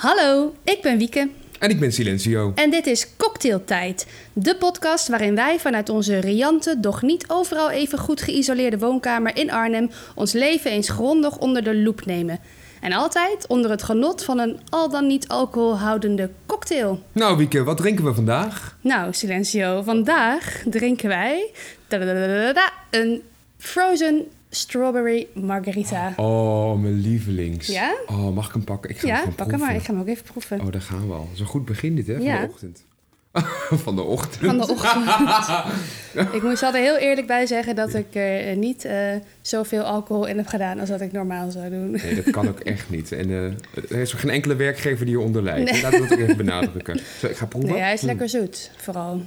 Hallo, ik ben Wieke En ik ben Silencio. en dit is Cocktailtijd. De podcast waarin wij vanuit onze riante, doch niet overal even goed geïsoleerde woonkamer in Arnhem ons leven eens grondig onder de loep nemen. En altijd onder het genot van een al dan niet alcoholhoudende cocktail. Nou, Wieke, wat drinken we vandaag? Nou, Silencio, vandaag drinken wij een frozen strawberry margarita. Oh, mijn lievelings. Ja? Oh, mag ik hem pakken? Ik ga hem Ja, gewoon pak hem maar. Ik ga hem ook even proeven. Oh, daar gaan we al. Zo'n goed begin dit, hè? Van Ja. de ochtend. van de ochtend. Van de ochtend. ik moet zal er heel eerlijk bij zeggen dat ik er eh, niet eh, zoveel alcohol in heb gedaan als dat ik normaal zou doen. Nee, dat kan ook echt niet. En eh, er is geen enkele werkgever die hieronder lijdt. Laten we dat ook even benadrukken. Zo, ik ga proeven. Nee, hij is lekker zoet, vooral.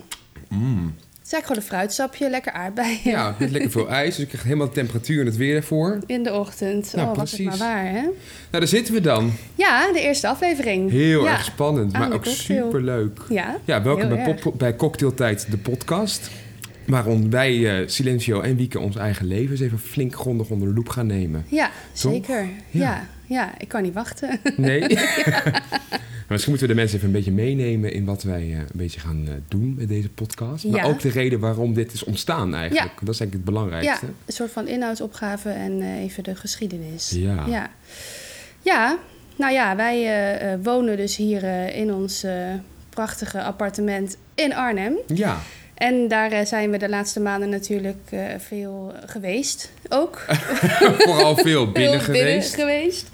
Mm. Het is eigenlijk gewoon een fruitsapje, lekker aardbeien. Ja, met lekker veel ijs. Dus ik krijg helemaal de temperatuur en het weer ervoor. In de ochtend. Nou, oh, was het maar precies. waar, hè? Nou, daar zitten we dan. Ja, de eerste aflevering. Heel ja. erg spannend, maar ook superleuk. Ja, Ja, welkom bij, bij Cocktailtijd, de podcast. Waarom wij, eh, Silencio en Wieke, ons eigen leven eens even flink grondig onder de loep gaan nemen. Ja, Toch? zeker. Ja. Ja. ja, ik kan niet wachten. Nee? Misschien moeten we de mensen even een beetje meenemen in wat wij eh, een beetje gaan eh, doen met deze podcast. Maar Ja. ook de reden waarom dit is ontstaan eigenlijk. Dat is eigenlijk het Ja, belangrijkste. een soort van inhoudsopgave en eh, even de geschiedenis. Ja. Ja, ja nou ja, wij wonen dus hier in ons prachtige appartement in Arnhem. Ja. En daar zijn we de laatste maanden natuurlijk veel geweest. Ook. Vooral veel binnen Veel geweest. geweest.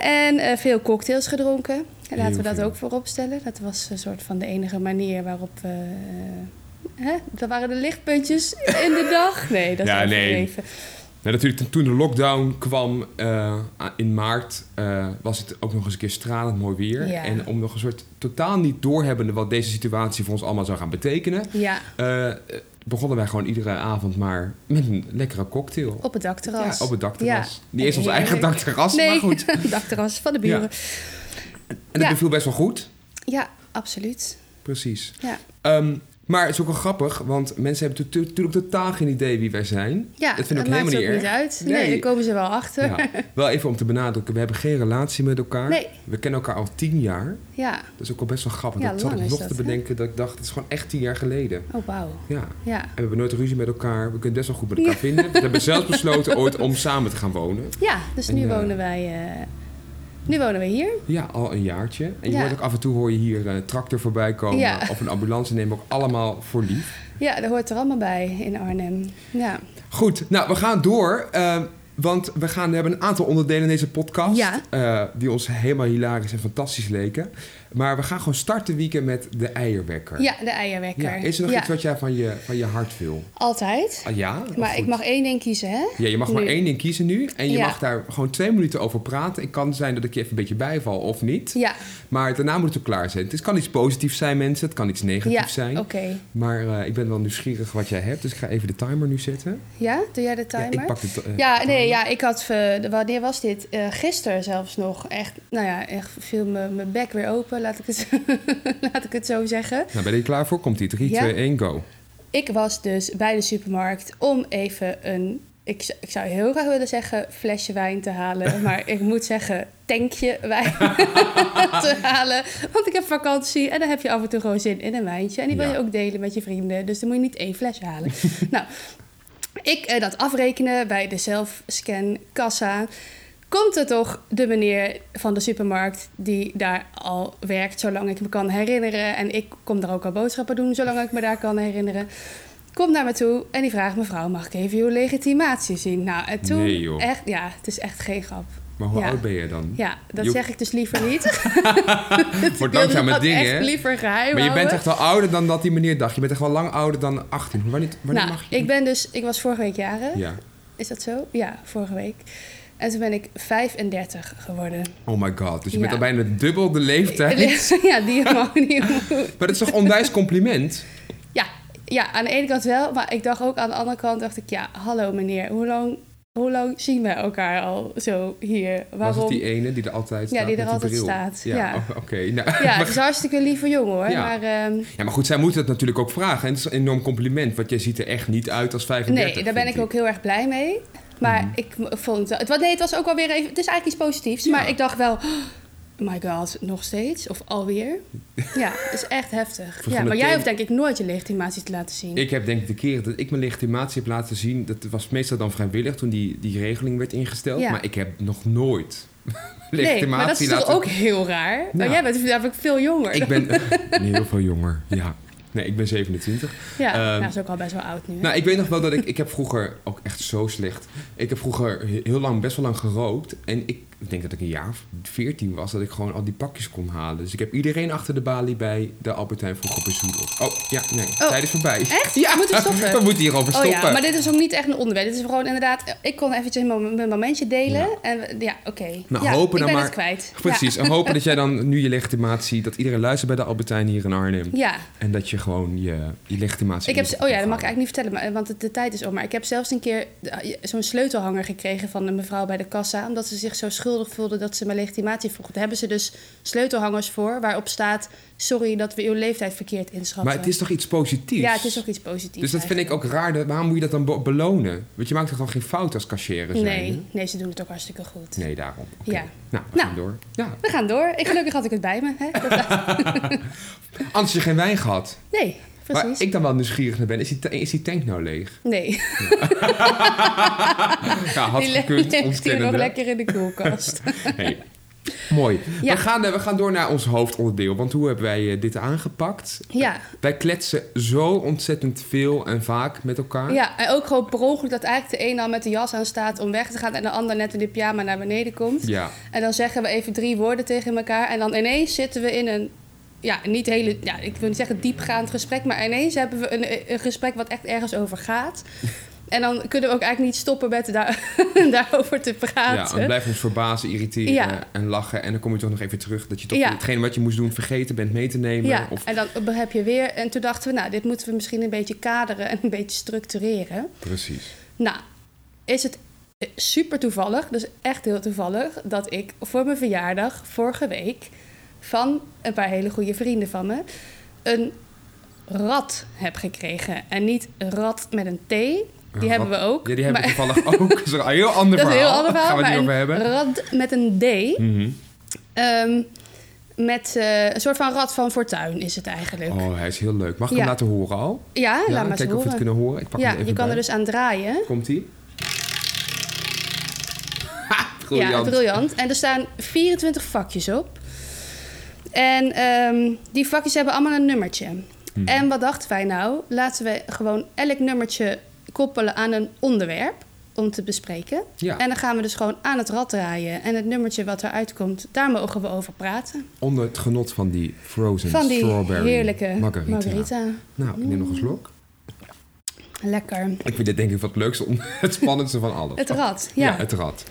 En veel cocktails gedronken. En laten we dat veel. ook voorop stellen. Dat was een soort van de enige manier waarop we... eh, hè? Dat waren de lichtpuntjes in de dag. Nee, dat is Ja, nee. overdreven. Nou, natuurlijk, toen de lockdown kwam eh, in maart, eh, was het ook nog eens een keer stralend mooi weer. Ja. En om nog een soort totaal niet doorhebbende wat deze situatie voor ons allemaal zou gaan betekenen, Ja, begonnen wij gewoon iedere avond maar met een lekkere cocktail. op het dakterras. Ja, op het dakterras. Ja. Niet eens ons eigen dakterras, Nee, maar goed. dakterras van de buren. En dat Ja. beviel best wel goed. Ja, absoluut. Precies. Ja, Ehm, maar het is ook wel grappig, want mensen hebben natuurlijk totaal geen idee wie wij zijn. ja dat vind ik helemaal niet niet erg. uit. Nee, Nee. daar komen ze wel achter. Ja. Wel even om te benadrukken, we hebben geen relatie met elkaar. Nee. We kennen elkaar al tien jaar. Ja. Dat is ook wel best wel grappig. Ja, dat zat ik nog dat, te hè? bedenken dat ik dacht, het is gewoon echt tien jaar geleden. Oh, wauw. Ja. Ja. En we hebben nooit ruzie met elkaar. We kunnen best wel goed met elkaar vinden. We hebben zelfs besloten ooit om samen te gaan wonen. ja, dus En, nu eh, wonen wij... eh, nu wonen we hier. Ja, al een jaartje. En je Ja. hoort ook af en toe hoor je hier een tractor voorbij komen. Ja. Of een ambulance nemen ook allemaal voor lief. Ja, dat hoort er allemaal bij in Arnhem. Ja. Goed, nou we gaan door. eh, want we, gaan, we hebben een aantal onderdelen in deze podcast. Ja. eh, die ons helemaal hilarisch en fantastisch leken. Maar we gaan gewoon starten weekend met de eierwekker. ja, de eierwekker. Ja, Is er nog Ja, iets wat jij van je, van je hart wil? Altijd. Ah, ja? Maar ik goed? mag één ding kiezen, hè? Ja, je mag maar één ding kiezen nu. En je mag daar gewoon twee minuten over praten. Het kan zijn dat ik je even een beetje bijval of niet. Ja, Maar daarna moet het ook klaar zijn. Het kan iets positiefs zijn, mensen. Het kan iets negatiefs ja. zijn. oké. Maar eh, ik ben wel nieuwsgierig wat jij hebt. Dus ik ga even de timer nu zetten. Ja, doe jij de timer? Ja, ik pak de eh, Ja, nee, timer. ja, ik had... eh, wanneer was dit? Eh gisteren zelfs nog. Echt, nou ja, echt viel mijn bek weer open, laat ik het, laat ik het zo zeggen. Nou, ben je klaar voor? Komt die 3, Ja. 2, 1, go. Ik was dus bij de supermarkt om even een... Ik, zou heel graag willen zeggen flesje wijn te halen. Maar ik moet zeggen tankje wijn te halen. Want ik heb vakantie en dan heb je af en toe gewoon zin in een wijntje. En die wil Ja. je ook delen met je vrienden. Dus dan moet je niet één flesje halen. nou, ik eh, dat afrekenen bij de zelfscan kassa. Komt er toch de meneer van de supermarkt die daar al werkt, zolang ik me kan herinneren. En ik kom daar ook al boodschappen doen, zolang ik me daar kan herinneren. Komt naar me toe en die vraagt mevrouw, mag ik even uw legitimatie zien? Nou, en toen Nee, joh. echt, ja, het is echt geen grap. Maar hoe Ja. oud ben je dan? Ja, dat zeg ik dus liever niet. Wordt langzaam dat dingen, hè? liever geheim Maar je bent echt wel ouder dan dat die meneer dacht. Je bent echt wel lang ouder dan 18. Wanneer, wanneer Nou, mag je? ik ben dus, ik was vorige week jaren. Ja. Is dat zo? Ja, vorige week. En toen ben ik 35 geworden. Oh my god. Dus je Ja. bent al bijna dubbel de leeftijd. ja, die mag niet. Maar dat is toch onwijs compliment? Ja, ja, aan de ene kant wel. Maar ik dacht ook aan de andere kant, dacht ik, ja, hallo meneer, hoe lang, hoe lang zien we elkaar al zo hier? Was Waarom? het die ene die er altijd staat Ja, die er altijd bril? staat, Ja, ja. oh, oké. Nou, Ja, het is een hartstikke lieve jongen hoor. Ja. Maar ehm, Ja, maar goed, zij moeten het natuurlijk ook vragen. En het is een enorm compliment, want jij ziet er echt niet uit als 35. nee, daar ben ik ook heel erg blij mee. Maar Mhm. ik vond het, wa- nee, het was ook wel weer even, het is eigenlijk iets positiefs. Ja. Maar ik dacht wel, My god, nog steeds? Of alweer? Ja, dat is echt heftig. Ja, maar jij hoeft denk ik nooit je legitimatie te laten zien. Ik heb denk ik de keer dat ik mijn legitimatie heb laten zien... dat was meestal dan vrijwillig toen die, die regeling werd ingesteld. Ja. Maar ik heb nog nooit nee, legitimatie maar dat is laten... toch ook heel raar? Maar Ja. jij bent namelijk veel jonger. Ik ben nee, heel veel jonger, ja. Nee, ik ben 27. Ja, Ehm, nou, dat is ook al best wel oud nu. hè? Nou, ik weet nog wel dat ik... Ik heb vroeger ook echt zo slecht... Ik heb vroeger heel lang, best wel lang gerookt. En ik, ik denk dat ik een jaar of 14 was... dat ik gewoon al die pakjes kon halen. Dus ik heb iedereen achter de balie bij de Albertijn vroeger bezoedeld. Oh, ja, nee. Tijd is voorbij. Echt? Ja. We moeten stoppen? We moeten hierover Oh stoppen. ja, maar dit is ook niet echt een onderwerp. Dit is gewoon inderdaad... Ik kon eventjes mijn momentje delen. Ja. En ja, oké. Nou, ja, hopen ik dan ben maar- kwijt. Precies. En hopen dat jij dan nu je legitimatie... dat iedereen luistert bij de Albertijn hier in Arnhem. Ja. En dat je gewoon je, je legitimatie... Ik heb, oh ja, dat mag ik eigenlijk niet vertellen, maar, want de, de tijd is om. Maar ik heb zelfs een keer eh, zo'n sleutelhanger gekregen van een mevrouw bij de kassa. Omdat ze zich zo schuldig voelde dat ze mijn legitimatie vroeg. Daar hebben ze dus sleutelhangers voor waarop staat... Sorry dat we uw leeftijd verkeerd inschatten. Maar het is toch iets positiefs? Ja, het is ook iets positiefs. Dus dat vind ik ook raar. Waarom moet je dat dan be- belonen? Want je maakt toch gewoon geen fout als cashier? Nee, nee, ze doen het ook hartstikke goed. Nee, daarom. Ja. Nou, we Nou. gaan door. Ja. We gaan door. Ik, gelukkig had ik het bij me. Hè? Anders je geen wijn gehad. nee, Waar precies. ik dan wel nieuwsgierig naar ben, is die, is die tank nou leeg? Nee, Ja, had die gekund, ligt hier nog lekker in de koelkast. Nee. Mooi. Ja. We, gaan, eh, we gaan door naar ons hoofdonderdeel. Want hoe hebben wij eh, dit aangepakt? ja. Wij kletsen zo ontzettend veel en vaak met elkaar. ja, en ook gewoon per ongeluk dat eigenlijk de een al met de jas aan staat om weg te gaan... en de ander net in de pyjama naar beneden komt. Ja. En dan zeggen we even drie woorden tegen elkaar. En dan ineens zitten we in een, ja, niet hele, ja, ik wil niet zeggen diepgaand gesprek, maar ineens hebben we een, een gesprek wat echt ergens over gaat. En dan kunnen we ook eigenlijk niet stoppen met daar, daarover te Ja, praten. en blijf ons verbazen, irriteren Ja. en lachen. En dan kom je toch nog even terug dat je toch Ja. hetgeen wat je moest doen vergeten bent mee te nemen. Ja, Of, en dan heb je weer. En toen dachten we, nou, dit moeten we misschien een beetje kaderen en een beetje structureren. Precies. Nou, is het super toevallig, dus echt heel toevallig, dat ik voor mijn verjaardag vorige week van een paar hele goede vrienden van me een rat heb gekregen. En niet rat met een T, die hebben we ook. Ja, die hebben we toevallig ook. Dat is een heel ander dat verhaal. heel ander verhaal. Gaan we het niet over hebben. rat met een D. Ehm, met eh, een soort van rat van fortuin is het eigenlijk. Oh, hij is heel leuk. Mag ik Ja. hem laten horen al? Ja, laat maar eens kijken of we het kunnen horen. Ik pak Ja, hem even je kan bij. er dus aan draaien. Komt-ie? Ha, Ja, briljant. En er staan 24 vakjes op. En ehm, die vakjes hebben allemaal een nummertje. Hmm. En wat dachten wij nou? Laten we gewoon elk nummertje koppelen aan een onderwerp om te bespreken. Ja, En dan gaan we dus gewoon aan het rad draaien. En het nummertje wat eruit komt, daar mogen we over praten. onder het genot van die frozen Van die strawberry heerlijke margarita. margarita. Nou, ik neem nog een slok. Lekker. Ik vind dit denk ik wat het leukste, het spannendste van alles. Het rad, Ja, ja. het rad.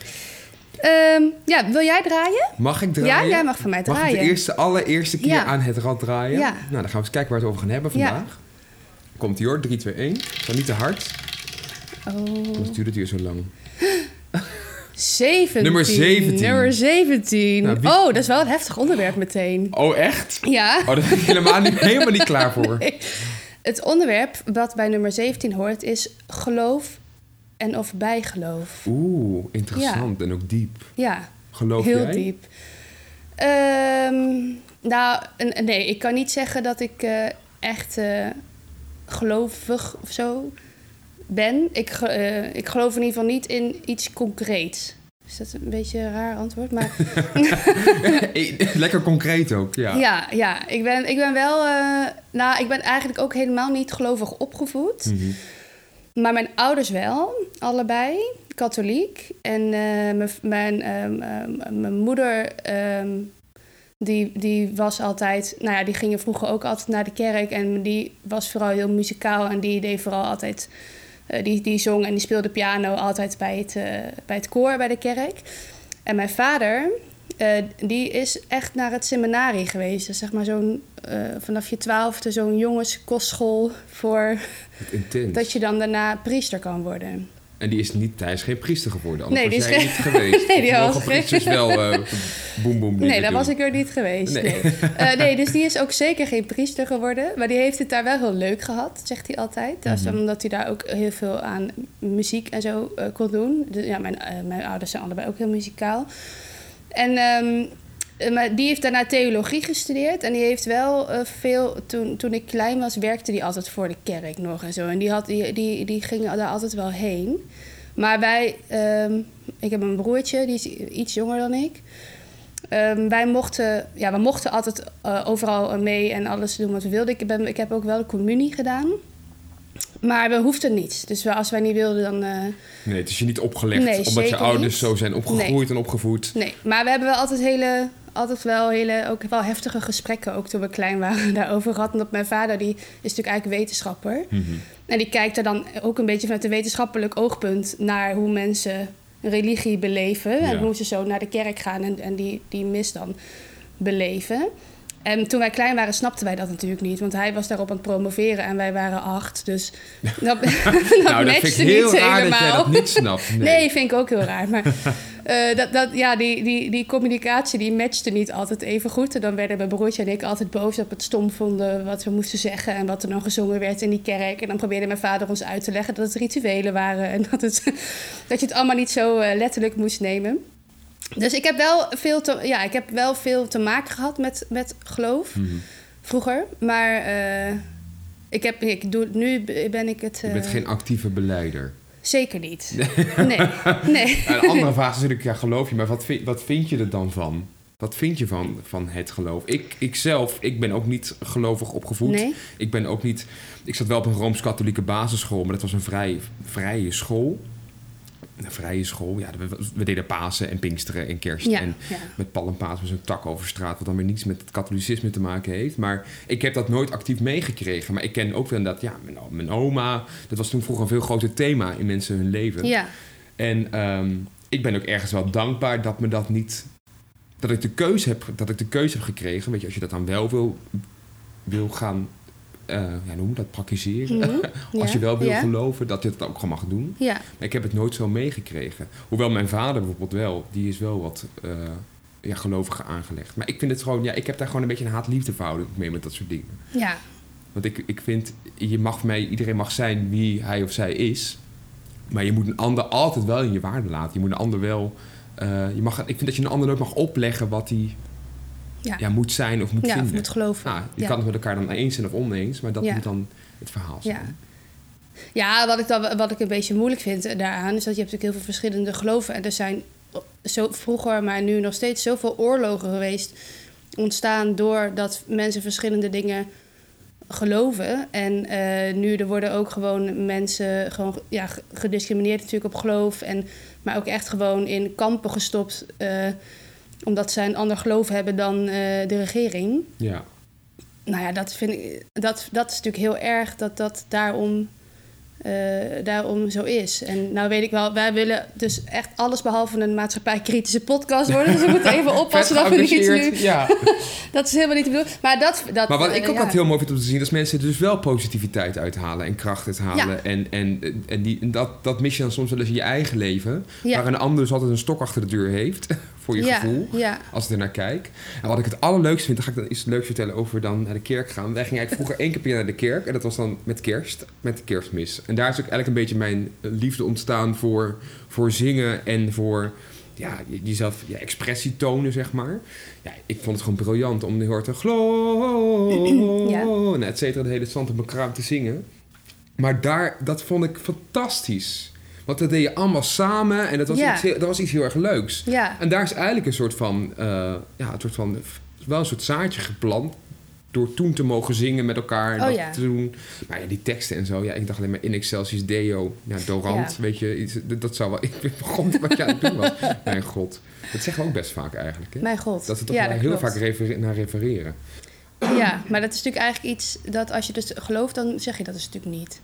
Ehm, ja, wil jij draaien? Mag ik Ja, draaien? jij mag van mij Mag ik draaien. de eerste, allereerste keer Ja. aan het rad draaien? Ja. Nou, dan gaan we eens kijken waar we het over gaan hebben Ja. vandaag. Komt ie hoor, 3, 2, 1. Zo niet te hard, Oh. anders duurt het hier zo lang. 17. Nummer 17. Nummer 17. Nou, wie- Oh, dat is wel een heftig onderwerp meteen. Oh, echt? Ja. Oh, daar ben ik helemaal niet, helemaal niet klaar voor. Nee. Het onderwerp wat bij nummer 17 hoort is geloof en of bijgeloof. Oeh, interessant en ook diep. Ja, Geloof heel jij? diep. Ehm, nou, nee, ik kan niet zeggen dat ik eh, echt eh, gelovig of zo ben. Ik, eh, ik geloof in ieder geval niet in iets concreets. Is dat een beetje een raar antwoord? Maar Lekker concreet ook, ja. Ja, ja, ik, ben, ik ben wel. nou, ik ben eigenlijk ook helemaal niet gelovig opgevoed. Mhm. Maar mijn ouders wel, allebei, katholiek. En eh, mijn, ehm, ehm, mijn moeder, ehm, die, die was altijd. Nou ja, die gingen vroeger ook altijd naar de kerk. En die was vooral heel muzikaal. En die deed vooral altijd. eh, die, die zong en die speelde piano altijd bij het, eh, bij het koor bij de kerk. En mijn vader, eh, die is echt naar het seminarie geweest. Dus zeg maar zo'n, eh, vanaf je twaalfde zo'n jongenskostschool voor intens. dat je dan daarna priester kan worden. En die is, niet, hij is geen priester geworden, anders Nee, die is geen- niet geweest. Nee, die was priesters wel boem boem Nee, daar was ik er niet geweest. Nee. Nee. Nee, dus die is ook zeker geen priester geworden. Maar die heeft het daar wel heel leuk gehad, zegt hij altijd. Dat is Mhm. omdat hij daar ook heel veel aan muziek en zo kon doen. Dus, ja, mijn, mijn ouders zijn allebei ook heel muzikaal. En ehm, Eh, Maar die heeft daarna theologie gestudeerd. En die heeft wel eh, veel... Toen, toen ik klein was, werkte die altijd voor de kerk nog en zo. En die, had, die, die, die ging daar altijd wel heen. Maar wij... ehm, ik heb een broertje, die is iets jonger dan ik. Ehm, wij mochten... Ja, we mochten altijd eh, overal mee en alles doen wat we wilden. Ik, ben, ik heb ook wel de communie gedaan. Maar we hoefden niets. Dus we- als wij niet wilden, dan... eh, Nee, het is je niet opgelegd Nee, omdat je ouders niet. zo zijn opgegroeid en opgevoed. Nee, maar we hebben wel altijd hele, altijd wel hele, ook wel heftige gesprekken, ook toen we klein waren, daarover gehad. Omdat mijn vader, die is natuurlijk eigenlijk wetenschapper. Mhm. En die kijkt er dan ook een beetje vanuit een wetenschappelijk oogpunt naar hoe mensen religie beleven. Ja. En hoe ze zo naar de kerk gaan en, en die, die mis dan beleven. En toen wij klein waren, snapten wij dat natuurlijk niet. Want hij was daarop aan het promoveren en wij waren acht. Dus dat, dat nou, dat vind matchte ik heel niet raar dat jij helemaal. dat niet snapt. Nee. Nee, vind ik ook heel raar. Maar eh, dat, dat, ja, die, die, die communicatie die matchte niet altijd even goed. En dan werden mijn broertje en ik altijd boos dat we het stom vonden wat we moesten zeggen en wat er dan gezongen werd in die kerk. En dan probeerde mijn vader ons uit te leggen dat het rituelen waren en dat, het, dat je het allemaal niet zo eh, letterlijk moest nemen. Dus ik heb wel veel te, ja, ik heb wel veel te maken gehad met, met geloof Mhm. vroeger. Maar eh, ik heb, ik doe, nu ben ik het. Je eh, bent geen actieve beleider. Zeker niet. Nee. nee. En een andere vraag is natuurlijk, ja, geloof je, maar wat vind, wat vind je er dan van? Wat vind je van, van het geloof? Ik, ik zelf, ik ben ook niet gelovig opgevoed. Nee. Ik ben ook niet... Ik zat wel op een Rooms-Katholieke basisschool, maar dat was een vrij vrije school. Een vrije school, ja. We, we deden Pasen en Pinksteren en Kerst. Ja, En ja. met Pal en Paas was een tak over straat... wat dan weer niets met het katholicisme te maken heeft. Maar ik heb dat nooit actief meegekregen. Maar ik ken ook wel dat, ja, mijn, mijn oma... dat was toen vroeger een veel groter thema in mensen hun leven. Ja. En ehm, ik ben ook ergens wel dankbaar dat me dat niet. Dat ik de keuze heb, dat ik de keuze heb gekregen. Weet je, als je dat dan wel wil, wil gaan. Eh ja, noem dat praktiseren. Mhm. als Ja, je wel wil ja. geloven, dat je het ook gewoon mag doen. Ja. Maar ik heb het nooit zo meegekregen. Hoewel mijn vader bijvoorbeeld wel, die is wel wat eh ja, geloviger aangelegd. Maar ik vind het gewoon, ja, ik heb daar gewoon een beetje een haat-liefde mee met dat soort dingen. Ja. Want ik, ik vind, je mag mij, iedereen mag zijn wie hij of zij is. Maar je moet een ander altijd wel in je waarde laten. Je moet een ander wel. eh, je mag, ik vind dat je een ander nooit mag opleggen wat hij Ja. ja, moet zijn of moet Ja, of vinden. moet geloven. Nou, je Ja. kan het met elkaar dan eens zijn of oneens, maar dat moet dan het verhaal zijn. Ja. Ja, wat ik, dan, wat ik een beetje moeilijk vind daaraan... is dat je hebt natuurlijk heel veel verschillende geloven. En er zijn zo vroeger, maar nu nog steeds... zoveel oorlogen geweest ontstaan... doordat mensen verschillende dingen geloven. En eh, nu er worden ook gewoon mensen gewoon, ja, gediscrimineerd natuurlijk op geloof. En, maar ook echt gewoon in kampen gestopt... eh, omdat zij een ander geloof hebben dan eh, de regering. Ja. Nou ja, dat vind ik. Dat, dat is natuurlijk heel erg dat dat daarom, eh, daarom zo is. En nou weet ik wel, wij willen dus echt alles behalve een maatschappijkritische podcast worden. Dus we moeten even oppassen dat we niet nu. Ja. Dat is helemaal niet de bedoeling. Maar dat. dat Maar wat eh, ik ook ja. altijd heel mooi vind om te zien, is mensen dus wel positiviteit uithalen en kracht uithalen. Ja. En, en, en die, en dat, dat mis je dan soms wel eens in je eigen leven. Waar een ander dus altijd een stok achter de deur heeft, voor je ja, gevoel. Ja, Als ik er naar kijk. En wat ik het allerleukste vind, dan ga ik dan iets leuks vertellen over dan naar de kerk gaan. Wij gingen eigenlijk vroeger één keer per jaar naar de kerk. En dat was dan met kerst, met de kerstmis. En daar is ook eigenlijk een beetje mijn liefde ontstaan voor, voor zingen en voor ja, je- jezelf ja, expressie tonen, zeg maar. Ja, ik vond het gewoon briljant om heel hard te Ja. en et cetera, de hele stand op mijn kraam te zingen. Maar daar, dat vond ik fantastisch. Want dat deed je allemaal samen en dat was, Ja. iets, heel- dat was iets heel erg leuks. ja. En daar is eigenlijk een soort van, eh, ja, een soort van, wel een soort zaadje geplant. Door toen te mogen zingen met elkaar en Oh dat ja. te doen. Maar ja, die teksten en zo. Ja, ik dacht alleen maar in Excelsis Deo. Ja, Dorant, weet je. Iets, dat zou wel... Ik begon wat je aan het doen was. Mijn god. Dat zeggen we ook best vaak eigenlijk, hè? Mijn god. Dat we toch heel klopt. vaak naar refereren. Ja, maar dat is natuurlijk eigenlijk iets dat als je dus gelooft, dan zeg je dat is natuurlijk niet.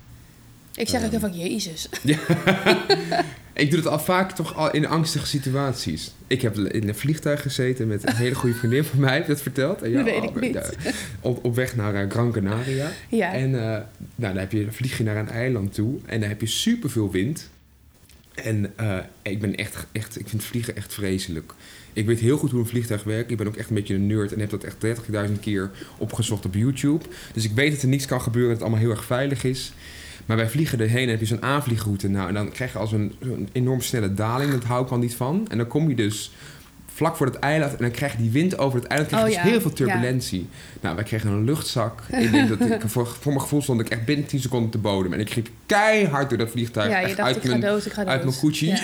Ik zeg ook heel vaak Jezus. Ik doe het al vaak toch al in angstige situaties. Ik heb in een vliegtuig gezeten met een hele goede vriendin van mij. Heb je dat verteld? En Dat weet ik niet. ja, op, op weg naar eh, Gran Canaria. Ja. En eh, nou, dan, heb je, dan vlieg je naar een eiland toe en dan heb je superveel wind. En eh, ik ben echt, echt, ik vind vliegen echt vreselijk. Ik weet heel goed hoe een vliegtuig werkt. Ik ben ook echt een beetje een nerd en heb dat echt 30.000 keer opgezocht op YouTube. Dus ik weet dat er niets kan gebeuren, dat het allemaal heel erg veilig is. Maar wij vliegen erheen en heb je zo'n aanvliegroute. Nou, en dan krijg je als een, zo'n enorm snelle daling. Dat hou ik al niet van. En dan kom je dus vlak voor het eiland. En dan krijg je die wind over het eiland. krijg je Oh, dus ja. heel veel turbulentie. Nou, wij kregen een luchtzak. ik denk dat ik, voor, voor mijn gevoel stond ik echt binnen 10 seconden te bodem. En ik griep keihard door dat vliegtuig. Ja, je dacht, uit ik ga mijn, dood, ik ga dood. uit mijn koetsje. Ja.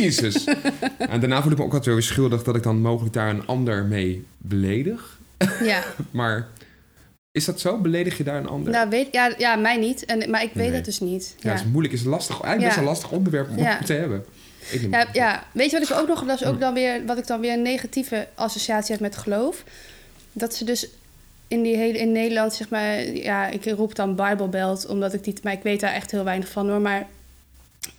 Jezus! en daarna voelde ik me ook altijd weer schuldig dat ik dan mogelijk daar een ander mee beledig. Ja, Maar is dat zo? Beledig je daar een ander? nou, weet, ja, ja, mij niet. En, maar ik weet Nee. het dus niet. ja, Ja. dat is moeilijk. Is lastig. Eigenlijk best Ja. een lastig onderwerp om Ja. te hebben. Ik Ja, ja, weet je wat ik ook nog, dat is Hm. ook dan weer, wat ik dan weer een negatieve associatie heb met geloof. Dat ze dus in, die hele, in Nederland, zeg maar, ja, ik roep dan Bijbelbelt, omdat ik die, maar ik weet daar echt heel weinig van hoor. Maar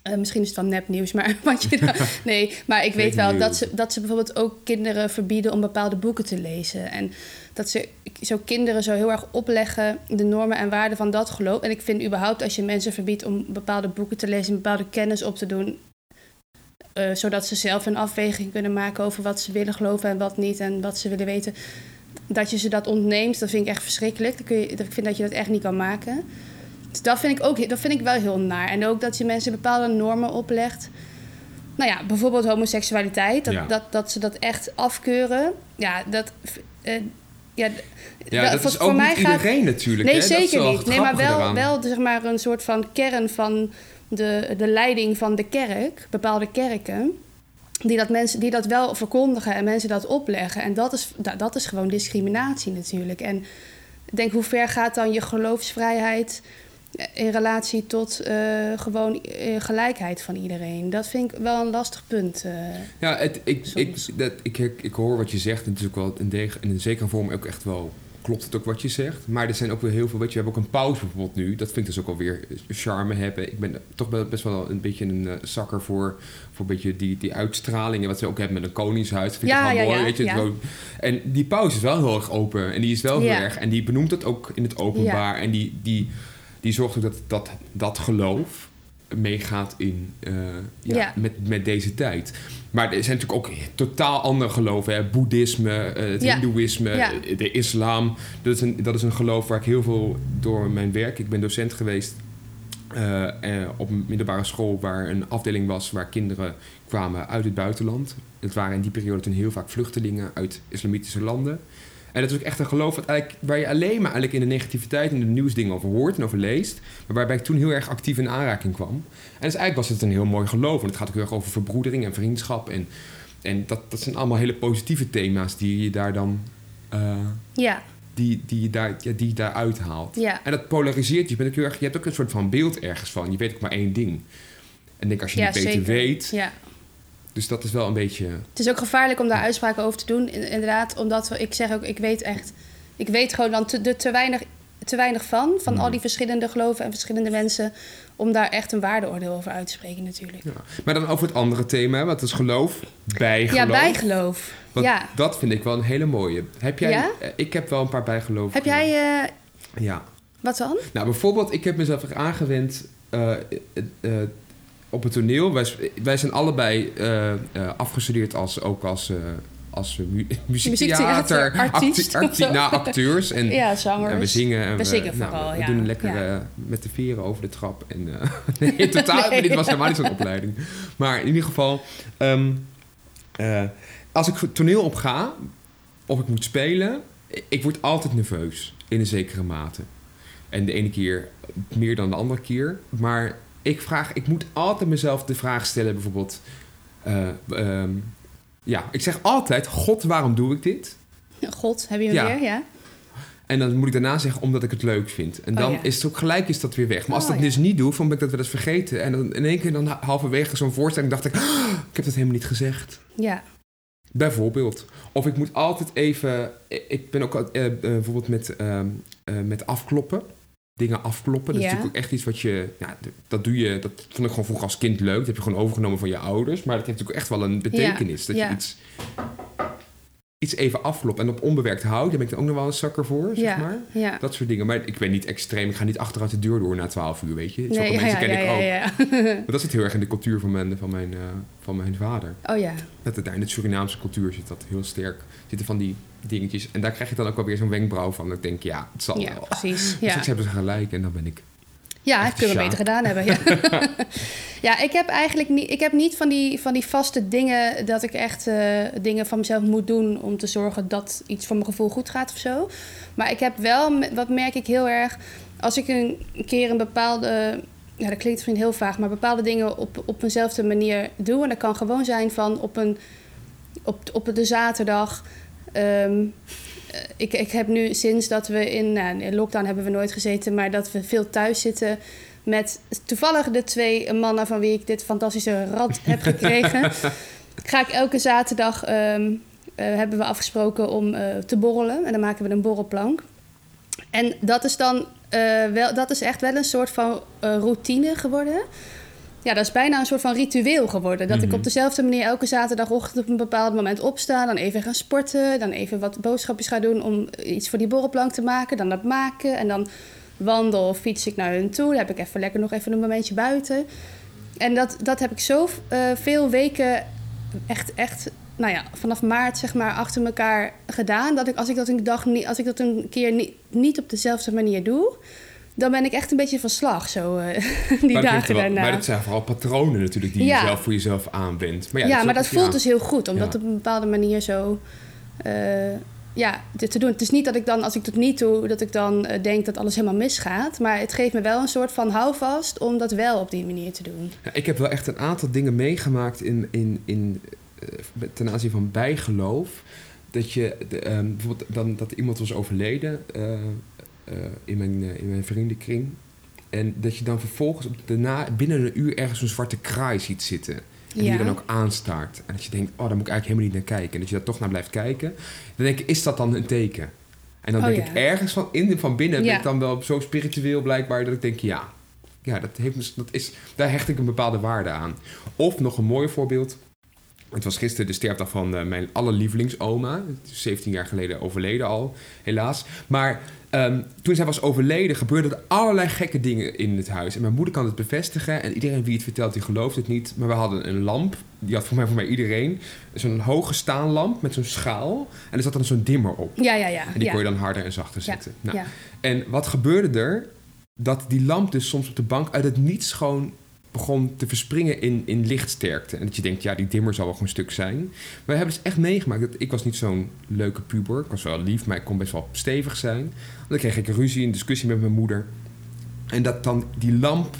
eh, misschien is het dan nepnieuws, maar wat je dan- nee, maar ik weet wel dat ze, dat ze bijvoorbeeld ook kinderen verbieden om bepaalde boeken te lezen. En dat ze zo kinderen zo heel erg opleggen de normen en waarden van dat geloof. En ik vind überhaupt als je mensen verbiedt om bepaalde boeken te lezen, bepaalde kennis op te doen, eh, zodat ze zelf een afweging kunnen maken over wat ze willen geloven en wat niet en wat ze willen weten. Dat je ze dat ontneemt, dat vind ik echt verschrikkelijk. Dat kun je, ik vind dat je dat echt niet kan maken. Dus dat vind ik ook dat vind ik wel heel naar. En ook dat je mensen bepaalde normen oplegt. Nou ja, bijvoorbeeld homoseksualiteit. Dat, Ja. dat, dat ze dat echt afkeuren. Ja, dat. eh, ja, Ja, dat- dat voor- is voor ook mij niet gaat- iedereen natuurlijk. Nee, hè? Dat zeker niet. Nee, maar wel, eraan. wel zeg maar, een soort van kern van de, de leiding van de kerk, bepaalde kerken. Die dat, mensen, die dat wel verkondigen en mensen dat opleggen. En dat is, da- dat is gewoon discriminatie natuurlijk. En ik denk, hoe ver gaat dan je geloofsvrijheid in relatie tot eh, gewoon eh, gelijkheid van iedereen? Dat vind ik wel een lastig punt. eh. Ja, het, ik, ik, dat, ik, ik, ik hoor wat je zegt. En het is ook wel in, deg, in een zekere vorm ook echt wel... Klopt het ook wat je zegt. Maar er zijn ook weer heel veel... Weet je, we hebben ook een pauze bijvoorbeeld nu. Dat vind ik dus ook alweer charme hebben. Ik ben toch best wel een beetje een zakker voor... Voor een beetje die, die uitstralingen. Wat ze ook hebben met een koningshuis. Dat vind ik Ja, wel ja, mooi. ja, weet je. En die pauze is wel heel erg open. En die is wel heel erg... En die benoemt het ook in het openbaar. En die, die, die zorgt ook dat, dat dat geloof meegaat in, eh, ja, Ja. Met, met deze tijd. Maar er zijn natuurlijk ook totaal andere geloven. Hè? Boeddhisme, eh, het Ja. hindoeïsme, eh, de islam. Dat is, een, dat is een geloof waar ik heel veel door mijn werk... Ik ben docent geweest op een middelbare school... waar een afdeling was waar kinderen kwamen uit het buitenland. Het waren in die periode toen heel vaak vluchtelingen uit islamitische landen. En dat is ook echt een geloof wat eigenlijk, waar je alleen maar eigenlijk in de negativiteit en de nieuwsdingen over hoort en over leest. Maar waarbij ik toen heel erg actief in aanraking kwam. En dus eigenlijk was het een heel mooi geloof. Want het gaat ook heel erg over verbroedering en vriendschap. En, en dat, dat zijn allemaal hele positieve thema's die je daar dan eh, ja, die, die, je daar, ja, die je daar uithaalt. ja. En dat polariseert. Je, bent ook heel erg, je hebt ook een soort van beeld ergens van. Je weet ook maar één ding. En ik denk als je Ja, niet beter zeker. weet. ja. Dus dat is wel een beetje. Het is ook gevaarlijk om daar uitspraken over te doen, in- inderdaad. Omdat ik zeg ook, ik weet echt... Ik weet gewoon dan te, te weinig, te weinig van, van al die verschillende geloven en verschillende mensen... om daar echt een waardeoordeel over uit te spreken natuurlijk. Ja. Maar dan over het andere thema, wat is geloof? Bijgeloof. Ja, bijgeloof. Want Ja. Dat vind ik wel een hele mooie. Heb jij, Ja? eh, Ik heb wel een paar bijgeloof. Heb jij... eh, Ja. wat dan? Nou, bijvoorbeeld, ik heb mezelf aangewend eh, op het toneel. Wij, wij zijn allebei eh, eh, afgestudeerd als, ook als, eh als mu- muziektheater, artiest acti- nou, acteurs. En, ja, zangers. en we zingen. En We zingen nou, vooral, we ja. doen lekker Ja. met de veren over de trap. En, eh, nee, totaal. Nee. Dit was helemaal niet zo'n opleiding. Maar in ieder geval, ehm, eh, als ik toneel op ga of ik moet spelen, ik word altijd nerveus in een zekere mate. En de ene keer meer dan de andere keer. Maar ik vraag, ik moet altijd mezelf de vraag stellen, bijvoorbeeld. eh, ehm, ja, ik zeg altijd: God, waarom doe ik dit? God, heb je hem Ja. weer? Ja. En dan moet ik daarna zeggen omdat ik het leuk vind. En Oh, dan ja. is het ook gelijk is dat weer weg. Maar als Oh, ik dat ja. dus niet doe, dan ben ik dat wel eens vergeten. En dan in één keer dan halverwege zo'n voorstelling dacht ik, "Ah, ik heb dat helemaal niet gezegd. Ja. Bijvoorbeeld. Of ik moet altijd even. Ik ben ook eh, eh, bijvoorbeeld met, ehm, eh, met afkloppen. Dingen afkloppen. Dat is natuurlijk ook echt iets wat je. Ja, dat doe je. Dat vond ik gewoon vroeger als kind leuk. Dat heb je gewoon overgenomen van je ouders. Maar dat heeft natuurlijk echt wel een betekenis. dat je iets. Iets even afklopt en op onbewerkt houdt. Daar ben ik dan ook nog wel een zakker voor, zeg Ja. maar. Ja. Dat soort dingen. Maar ik ben niet extreem. Ik ga niet achteruit de deur door na 12 uur, weet je. Zulke Nee, ja, mensen ken ik ook. Maar dat zit heel erg in de cultuur van mijn, van mijn, eh, van mijn vader. Oh ja. Dat het daar in de Surinaamse cultuur zit dat heel sterk. Zitten van die dingetjes. En daar krijg je dan ook wel weer zo'n wenkbrauw van. Dat ik denk, ja, het zal Ja, wel. precies. Dus Ja. straks hebben ze gelijk en dan ben ik... Ja, Echt kunnen we beter gedaan hebben. Ja. ja, ik heb eigenlijk niet, ik heb niet van die, van die vaste dingen dat ik echt eh, dingen van mezelf moet doen om te zorgen dat iets voor mijn gevoel goed gaat of zo. Maar ik heb wel, wat merk ik heel erg, als ik een keer een bepaalde, ja, dat klinkt misschien heel vaag, maar bepaalde dingen op, op eenzelfde manier doe. En dat kan gewoon zijn van op een, op, op de zaterdag. Ehm, eh, ik, ik heb nu sinds dat we in, nou, in lockdown hebben we nooit gezeten, maar dat we veel thuis zitten met toevallig de twee mannen van wie ik dit fantastische rad heb gekregen. ga ik elke zaterdag ehm, eh, hebben we afgesproken om eh, te borrelen en dan maken we een borrelplank. En dat is dan wel, dat is echt wel een soort van routine geworden. Ja, dat is bijna een soort van ritueel geworden. Dat ik Mhm. op dezelfde manier elke zaterdagochtend op een bepaald moment opsta. Dan even gaan sporten. Dan even wat boodschapjes ga doen om iets voor die borrelplank te maken. Dan dat maken. En dan wandel of fiets ik naar hun toe. Dan heb ik even lekker nog even een momentje buiten. En dat, dat heb ik zo eh, veel weken echt, echt, nou ja, vanaf maart zeg maar achter elkaar gedaan. Dat ik als ik dat een dag niet, als ik dat een keer niet, niet op dezelfde manier doe, dan ben ik echt een beetje van slag zo eh, die maar, dagen wel- daarna. maar dat zijn vooral patronen natuurlijk die Ja. je zelf voor jezelf aanwendt. Maar ja, ja, maar dat voelt dus heel goed om Ja. dat op een bepaalde manier zo eh, ja, dit te doen. Het is niet dat ik dan, als ik dat niet doe, dat ik dan eh, denk dat alles helemaal misgaat. Maar het geeft me wel een soort van houvast om dat wel op die manier te doen. Ik heb wel echt een aantal dingen meegemaakt in, in, in, ten aanzien van bijgeloof. Dat je de, ehm, bijvoorbeeld dan, dat iemand was overleden in, mijn, eh, in mijn vriendenkring. En dat je dan vervolgens daarna, binnen een uur ergens zo'n zwarte kraai ziet zitten. En die je dan ook aanstaart. En dat je denkt, oh, daar moet ik eigenlijk helemaal niet naar kijken. En dat je daar toch naar blijft kijken. Dan denk ik, is dat dan een teken? En dan Oh, denk ja. ik ergens van, in, van binnen ben ik dan wel zo spiritueel blijkbaar dat ik denk, ja, ja dat heeft, dat is, daar hecht ik een bepaalde waarde aan. Of nog een mooi voorbeeld. Het was gisteren de sterfdag van eh, mijn allerlievelingsoma. 17 jaar geleden overleden al, helaas. Maar ehm, toen zij was overleden, gebeurden er allerlei gekke dingen in het huis. En mijn moeder kan het bevestigen. En iedereen wie het vertelt, die gelooft het niet. Maar we hadden een lamp. Die had voor mij, voor mij iedereen. Zo'n hoge staanlamp met zo'n schaal. En er zat dan zo'n dimmer op. Ja, ja, ja. En die ja. kon je dan harder en zachter Ja, zetten. Nou, ja. en wat gebeurde er? Dat die lamp dus soms op de bank uit het niets gewoon begon te verspringen in, in lichtsterkte. En dat je denkt, ja, die dimmer zal wel gewoon stuk zijn. We hebben dus echt meegemaakt. Dat, ik was niet zo'n leuke puber. Ik was wel lief, maar ik kon best wel stevig zijn. Dan kreeg ik een ruzie, een discussie met mijn moeder. En dat dan die lamp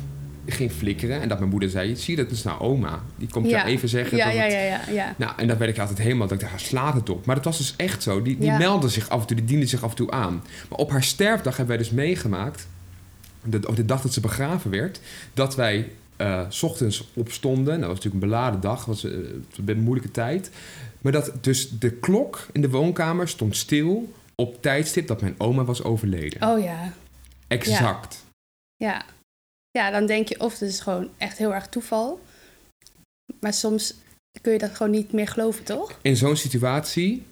ging flikkeren. En dat mijn moeder zei, zie je, dat is nou oma. Die komt Ja. even zeggen Ja, dat ja, ja, ja, ja. nou, en dan werd ik altijd helemaal, dat ik dacht, slaat het op. Maar dat was dus echt zo. Die, die Ja. zich af en toe, die diende zich af en toe aan. Maar op haar sterfdag hebben wij dus meegemaakt, de, op de dag dat ze begraven werd, dat wij eh, s ochtends opstonden. Nou, dat was natuurlijk een beladen dag, was eh, een moeilijke tijd. Maar dat dus de klok in de woonkamer stond stil op tijdstip dat mijn oma was overleden. Oh ja, Exact. ja. Ja, dan denk je of het is gewoon echt heel erg toeval. Maar soms kun je dat gewoon niet meer geloven, toch? In zo'n situatie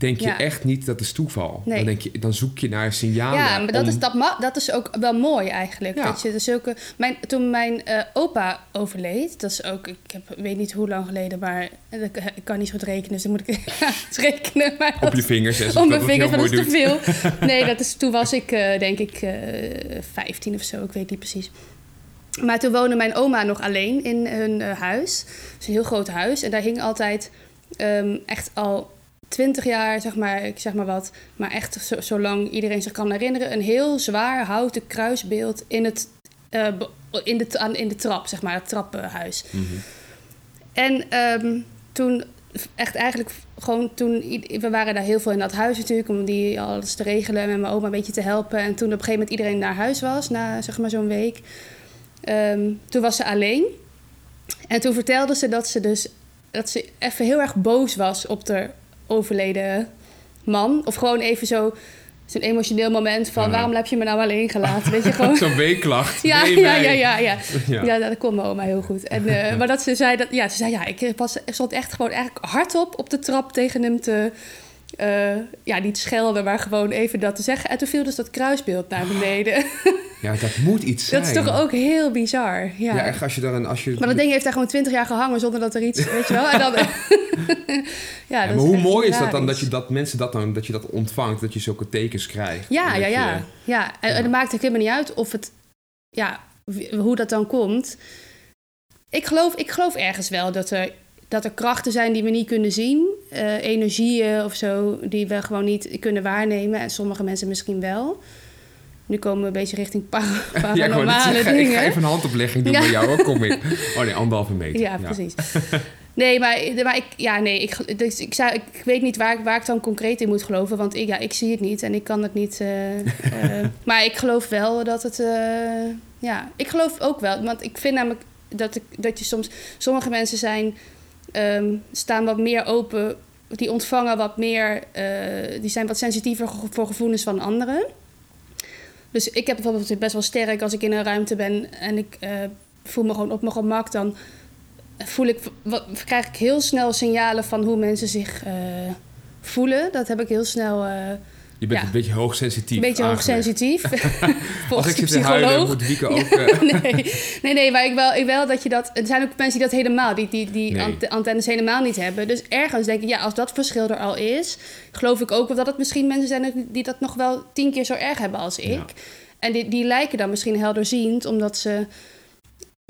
denk je Ja. echt niet dat is toeval. Nee. Dan, denk je, dan zoek je naar signalen. Ja, maar dat, om- is, dat, ma- dat is ook wel mooi eigenlijk. Ja. Dat je zulke... mijn, toen mijn eh, opa overleed, dat is ook, ik heb, weet niet hoe lang geleden, maar ik, ik kan niet zo goed rekenen, dus dan moet ik het rekenen. Maar Op dat- je vingers. hè, zodat mijn vingers, dat is te veel. Nee, dat is, toen was ik eh, denk ik eh 15 of zo, ik weet niet precies. Maar toen woonde mijn oma nog alleen in hun eh, huis. Het is een heel groot huis. En daar hing altijd ehm, echt al twintig jaar, zeg maar, ik zeg maar wat. Maar echt zo, zolang iedereen zich kan herinneren. Een heel zwaar houten kruisbeeld in, het, eh, in, de, aan, in de trap, zeg maar, het trappenhuis. Mhm. En ehm, toen, echt eigenlijk gewoon toen, we waren daar heel veel in dat huis natuurlijk, om die alles te regelen en met mijn oma een beetje te helpen. En toen op een gegeven moment iedereen naar huis was, na zeg maar zo'n week, ehm, toen was ze alleen. En toen vertelde ze dat ze dus, dat ze even heel erg boos was op de overleden man. Of gewoon even zo, zo'n emotioneel moment van, waarom heb je me nou alleen gelaten? Weet je, gewoon... Zo'n weeklacht. Ja, Nee, ja, ja, ja, ja. Ja. Ja, dat kon mijn oma heel goed. En, eh, maar dat ze zei dat, ja, ze zei ja, ik was, ik stond echt gewoon eigenlijk hardop op de trap tegen hem te, eh, ja, niet schelden, maar gewoon even dat te zeggen. En toen viel dus dat kruisbeeld naar beneden. Ja, dat moet iets zijn. dat is toch ook heel bizar. Ja. Ja, echt als je dan... Als je, maar dat ding heeft daar gewoon twintig jaar gehangen zonder dat er iets, weet je wel. En dan, ja, Ja, maar hoe mooi is dat dan dat, je dat mensen dat dan dat je dat ontvangt, dat je zulke tekens krijgt. Ja, ja, ja. je- ja. En, het maakt ook helemaal niet uit of het ja, hoe dat dan komt. Ik geloof, ik geloof ergens wel dat er, dat er krachten zijn die we niet kunnen zien. Eh, energieën of zo, die we gewoon niet kunnen waarnemen. En sommige mensen misschien wel. Nu komen we een beetje richting para- Ja, ik paranormale zeggen, ik ga dingen. even een handoplegging doen Ja. bij jou, hoor. kom ik. Oh nee, anderhalve meter. Ja, precies. Nee, maar, maar ik, ja, nee, ik, dus ik, zei, ik weet niet waar, ik- waar ik dan concreet in moet geloven. Want ik, ja, ik zie het niet en ik kan het niet. eh, eh, maar ik geloof wel dat het. ja, ik geloof ook wel. Want ik vind namelijk dat, ik, dat je soms. Sommige mensen zijn, ehm, staan wat meer open. Die ontvangen wat meer. eh, die zijn wat sensitiever voor gevoelens van anderen. Dus ik heb bijvoorbeeld best wel sterk als ik in een ruimte ben en ik eh, voel me gewoon op mijn gemak. Dan voel ik, krijg ik heel snel signalen van hoe mensen zich eh, voelen. Dat heb ik heel snel. Je bent Ja. een beetje hoogsensitief een beetje aangelegd. hoogsensitief. Als ik zit te huilen, moet Wieke ook... eh, nee, nee, nee, maar ik wel, ik wel dat je dat. Er zijn ook mensen die dat helemaal, die, die, die Nee. antennes helemaal niet hebben. Dus ergens denk ik, ja, als dat verschil er al is, geloof ik ook dat het misschien mensen zijn die dat nog wel tien keer zo erg hebben als ik. Ja. En die, die lijken dan misschien helderziend, omdat ze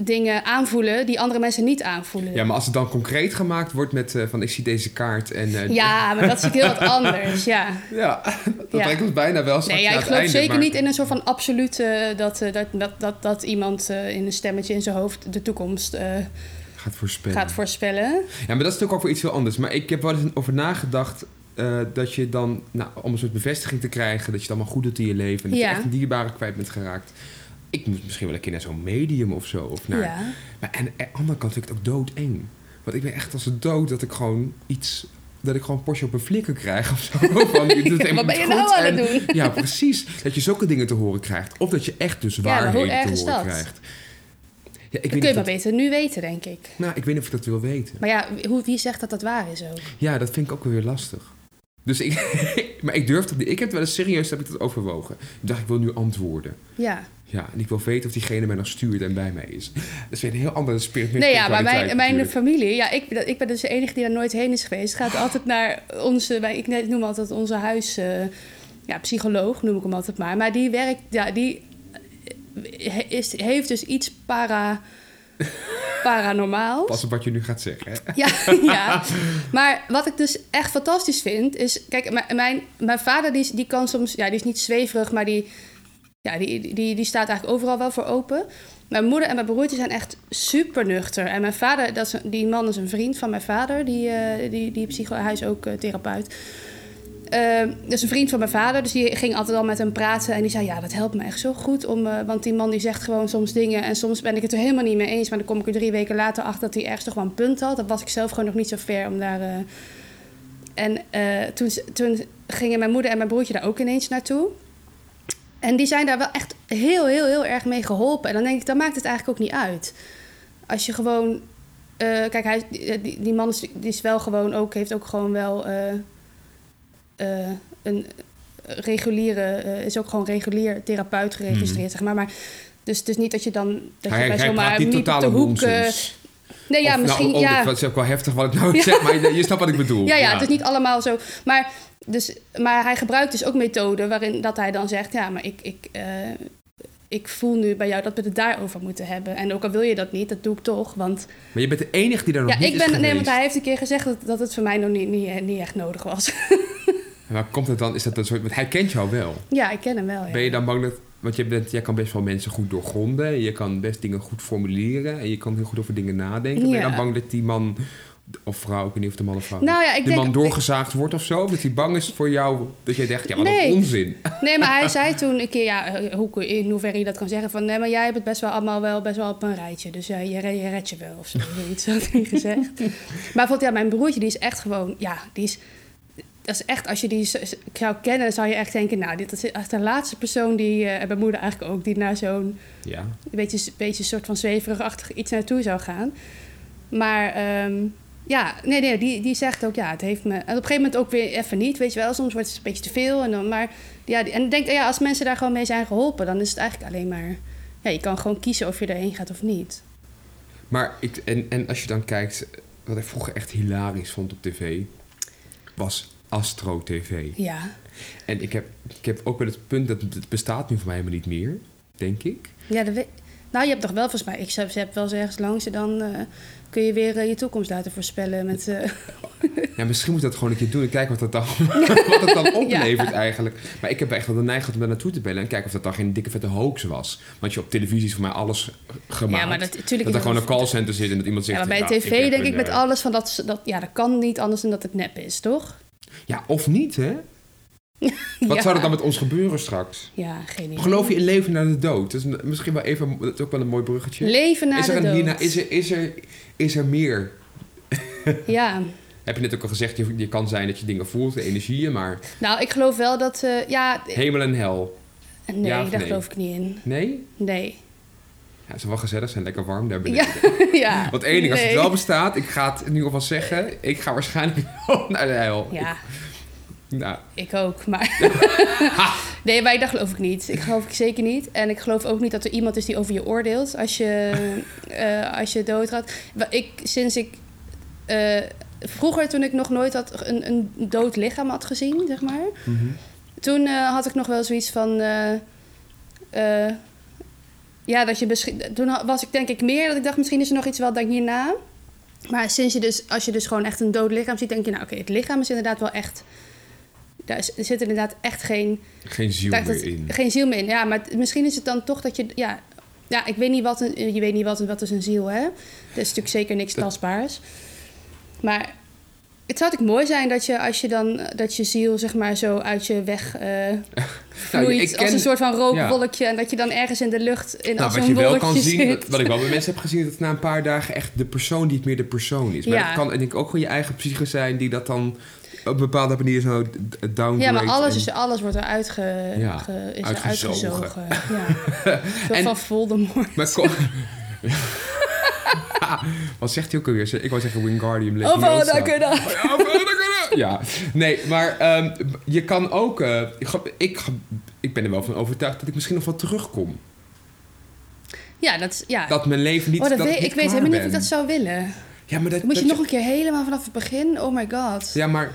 dingen aanvoelen die andere mensen niet aanvoelen. ja, maar als het dan concreet gemaakt wordt met eh, van ik zie deze kaart en... eh, Ja, maar dat is heel wat anders, ja. Ja, dat Ja. brengt ons bijna wel straks Nee, ja, ik geloof einde, zeker maar- niet in een soort van absolute... dat, eh, dat, dat, dat, dat iemand in een stemmetje in zijn hoofd de toekomst Gaat voorspellen. gaat voorspellen. Ja, maar dat is natuurlijk ook voor iets heel anders. Maar ik heb wel eens over nagedacht dat je dan, nou, om een soort bevestiging te krijgen, dat je het allemaal goed doet in je leven en dat Ja. je echt een dierbare kwijt bent geraakt. Ik moet misschien wel een keer naar zo'n medium of zo. Of naar, Ja. maar aan de andere kant vind ik het ook doodeng. Want ik ben echt als een dood dat ik gewoon iets... Dat ik gewoon Porsche op een flikker krijg of zo. Van, je doet het helemaal Wat ben je nou aan het En- doen? Ja, precies. Dat je zulke dingen te horen krijgt. Of dat je echt dus waarheden erg te horen dat? krijgt. Ja, ik Dat weet kun je maar dat, beter nu weten, denk ik. nou, ik weet niet of ik dat wil weten. Maar ja, hoe, wie zegt dat dat waar is ook? Ja, dat vind ik ook weer lastig. Dus ik, maar ik durf dat niet. Ik heb het wel eens serieus heb ik dat overwogen. Ik dacht, ik wil nu antwoorden. Ja. Ja, en ik wil weten of diegene mij nog stuurt en bij mij is. Dat is weer een heel andere spirit. Nee, ja, maar mijn, mijn familie... Ja, ik, ik ben dus de enige die daar nooit heen is geweest. Gaat altijd naar onze... wij- Ik noem altijd onze huis... eh, ja, psycholoog noem ik hem altijd maar. Maar die werkt... Ja, die eh, is, heeft dus iets para... paranormaals. Pas op wat je nu gaat zeggen. Hè? Ja, ja, maar wat ik dus echt fantastisch vind is... Kijk, mijn, mijn, vader die, die kan soms... Ja, die is niet zweverig, maar die, ja, die, die, die staat eigenlijk overal wel voor open. Mijn moeder en mijn broertje zijn echt super nuchter. En mijn vader, dat is, die man is een vriend van mijn vader. Die, eh, die, die psycho, hij is ook eh, therapeut. Eh, dat is een vriend van mijn vader, dus die ging altijd al met hem praten. En die zei, ja, dat helpt me echt zo goed. Om, eh, want die man die zegt gewoon soms dingen... en soms ben ik het er helemaal niet mee eens... maar dan kom ik er drie weken later achter dat hij ergens toch wel een punt had. Dat was ik zelf gewoon nog niet zo ver om daar... eh, En eh, toen, toen gingen mijn moeder en mijn broertje daar ook ineens naartoe. En die zijn daar wel echt heel, heel, heel erg mee geholpen. En dan denk ik, dan maakt het eigenlijk ook niet uit. Als je gewoon... kijk, hij, die, die- man is, die is wel gewoon ook... heeft ook gewoon wel... een reguliere, eh, is ook gewoon regulier therapeut geregistreerd, zeg maar. maar dus het is niet dat je dan dat Hij, je bij zomaar niet totale de hoek. eh, nee, ja, Of, misschien. Nou, oh, ja, Dat is ook wel heftig wat ik nou zeg, maar je snapt wat ik bedoel. ja, ja, het is niet allemaal zo. Maar, dus, maar hij gebruikt dus ook methoden waarin dat hij dan zegt: Ja, maar ik, ik, eh, ik voel nu bij jou dat we het daarover moeten hebben. En ook al wil je dat niet, dat doe ik toch. Want Maar je bent de enige die daar nog ja, niet ik is ben. geweest. Nee, want hij heeft een keer gezegd dat, dat het voor mij nog niet, niet, niet echt nodig was. Maar komt het dan, is dat een soort... Want hij kent jou wel. ja, ik ken hem wel. Ja. Ben je dan bang dat... Want je bent, jij kan best wel mensen goed doorgronden. en Je kan best dingen goed formuleren. En je kan heel goed over dingen nadenken. Ben je dan bang dat die man... Of vrouw, ik weet niet of de man of vrouw... Nou ja, ik de denk. man doorgezaagd wordt of zo? Of dat hij bang is voor jou... Dat jij denkt, ja, wat Nee. een onzin. Nee, maar hij zei toen een keer, ja, eh, hoe, in hoeverre je dat kan zeggen, van nee, maar jij hebt het best wel allemaal wel best wel op een rijtje. Dus ja, je, je redt je wel of zo, zoiets had hij gezegd. Maar bijvoorbeeld, ja, mijn broertje, die is echt gewoon, ja, die is, dat is echt, als je die zou kennen, dan zou je echt denken, nou, dit is echt de laatste persoon die, eh, en mijn moeder eigenlijk ook, die naar zo'n Ja. beetje, beetje soort van zweverigachtig iets naartoe zou gaan. Maar ehm, ja, nee, nee, die, die zegt ook, ja, het heeft me... En op een gegeven moment ook weer even niet, weet je wel. Soms wordt het een beetje te veel. En dan, maar ja, en denk, ja, als mensen daar gewoon mee zijn geholpen... dan is het eigenlijk alleen maar... Ja, je kan gewoon kiezen of je erheen gaat of niet. Maar ik, en, en als je dan kijkt, wat ik vroeger echt hilarisch vond op tv, was Astro TV. Ja, En ik heb, ik heb ook wel het punt dat het bestaat nu voor mij helemaal niet meer. denk ik. Ja, dat weet... Nou, je hebt toch wel volgens mij... Ik heb, heb wel eens ergens langs en dan... eh, kun je weer eh, je toekomst laten voorspellen met... eh, Ja, misschien moet dat gewoon een keer doen en kijken wat dat dan, wat het dan oplevert eigenlijk. Maar ik heb echt wel de neiging om daar naartoe te bellen en kijken of dat dan geen dikke vette hoax was. Want je op televisie is voor mij alles gemaakt. ja, maar dat, natuurlijk dat er gewoon een callcenter zit en dat iemand Ja, zegt... maar bij nou, tv denk een, ik met alles van dat, dat... Ja, dat kan niet anders dan dat het nep is, toch? Ja, of niet, hè? Wat ja. zou er dan met ons gebeuren straks? Ja, geen idee. Geloof je in leven na de dood? Dat is misschien wel even, dat is ook wel een mooi bruggetje. Leven na is er de een dood. is er, is er, is er meer? Ja. Heb je net ook al gezegd, je, je kan zijn dat je dingen voelt, de energieën, maar Nou, ik geloof wel dat... eh, ja, hemel en hel. nee, Ja daar nee? geloof ik niet in. Nee? Nee. Ja, zou wel gezellig zijn, lekker warm daar beneden. Ja, ja. Want één ding, als het Nee. wel bestaat, ik ga het nu alvast zeggen, ik ga waarschijnlijk wel naar de hel. Ja, Nou, ik ook, maar... nee, maar daar geloof ik niet. Ik geloof ik zeker niet. En ik geloof ook niet dat er iemand is die over je oordeelt als je, eh, als je doodgaat. Ik, sinds ik... eh, vroeger, toen ik nog nooit had een, een dood lichaam had gezien, zeg maar... mhm. Toen eh, had ik nog wel zoiets van. Ja, dat je misschien. Toen was ik denk ik meer dat ik dacht, misschien is er nog iets wel dan hierna. Maar sinds je dus, als je dus gewoon echt een dood lichaam ziet, denk je, nou oké, het lichaam is inderdaad wel echt. Daar zit inderdaad echt geen, geen ziel meer in. geen ziel meer in. Ja, maar misschien is het dan toch dat je. Ja, ja ik weet niet wat een, je weet niet wat, wat is een ziel, hè? Dat is natuurlijk zeker niks tastbaars. Maar het zou natuurlijk mooi zijn dat je als je dan dat je ziel zeg maar zo uit je weg eh vloeit Nou, ken- als een soort van rookwolkje en dat je dan ergens in de lucht in Nou, wat een je wel kan wolkje zien, zit. wat, wat ik wel bij mensen heb gezien, dat na een paar dagen echt de persoon niet meer de persoon is. Maar Ja. dat kan denk ik ook gewoon je eigen psyche zijn die dat dan op een bepaalde manier zo d- downgrade. ja, maar alles, is, alles wordt eruit ge, Ja, ge- is uitgezogen. uitgezogen. Ja. En- van Voldemort. Maar kom... Wat zegt hij ook alweer? Ik wou zeggen Wingardium Oh, Leviosa. van, dank u dan. Ja, nee, maar ehm, je kan ook... eh, ik, ik, ben er wel van overtuigd dat ik misschien nog wel terugkom. Ja, dat is, ja. Dat mijn leven niet... oh, dat dat weet, niet ik weet klaar helemaal niet of ik dat zou willen. Ja, maar dat, Dan moet je dat nog een keer helemaal vanaf het begin. Oh my god. Ja, maar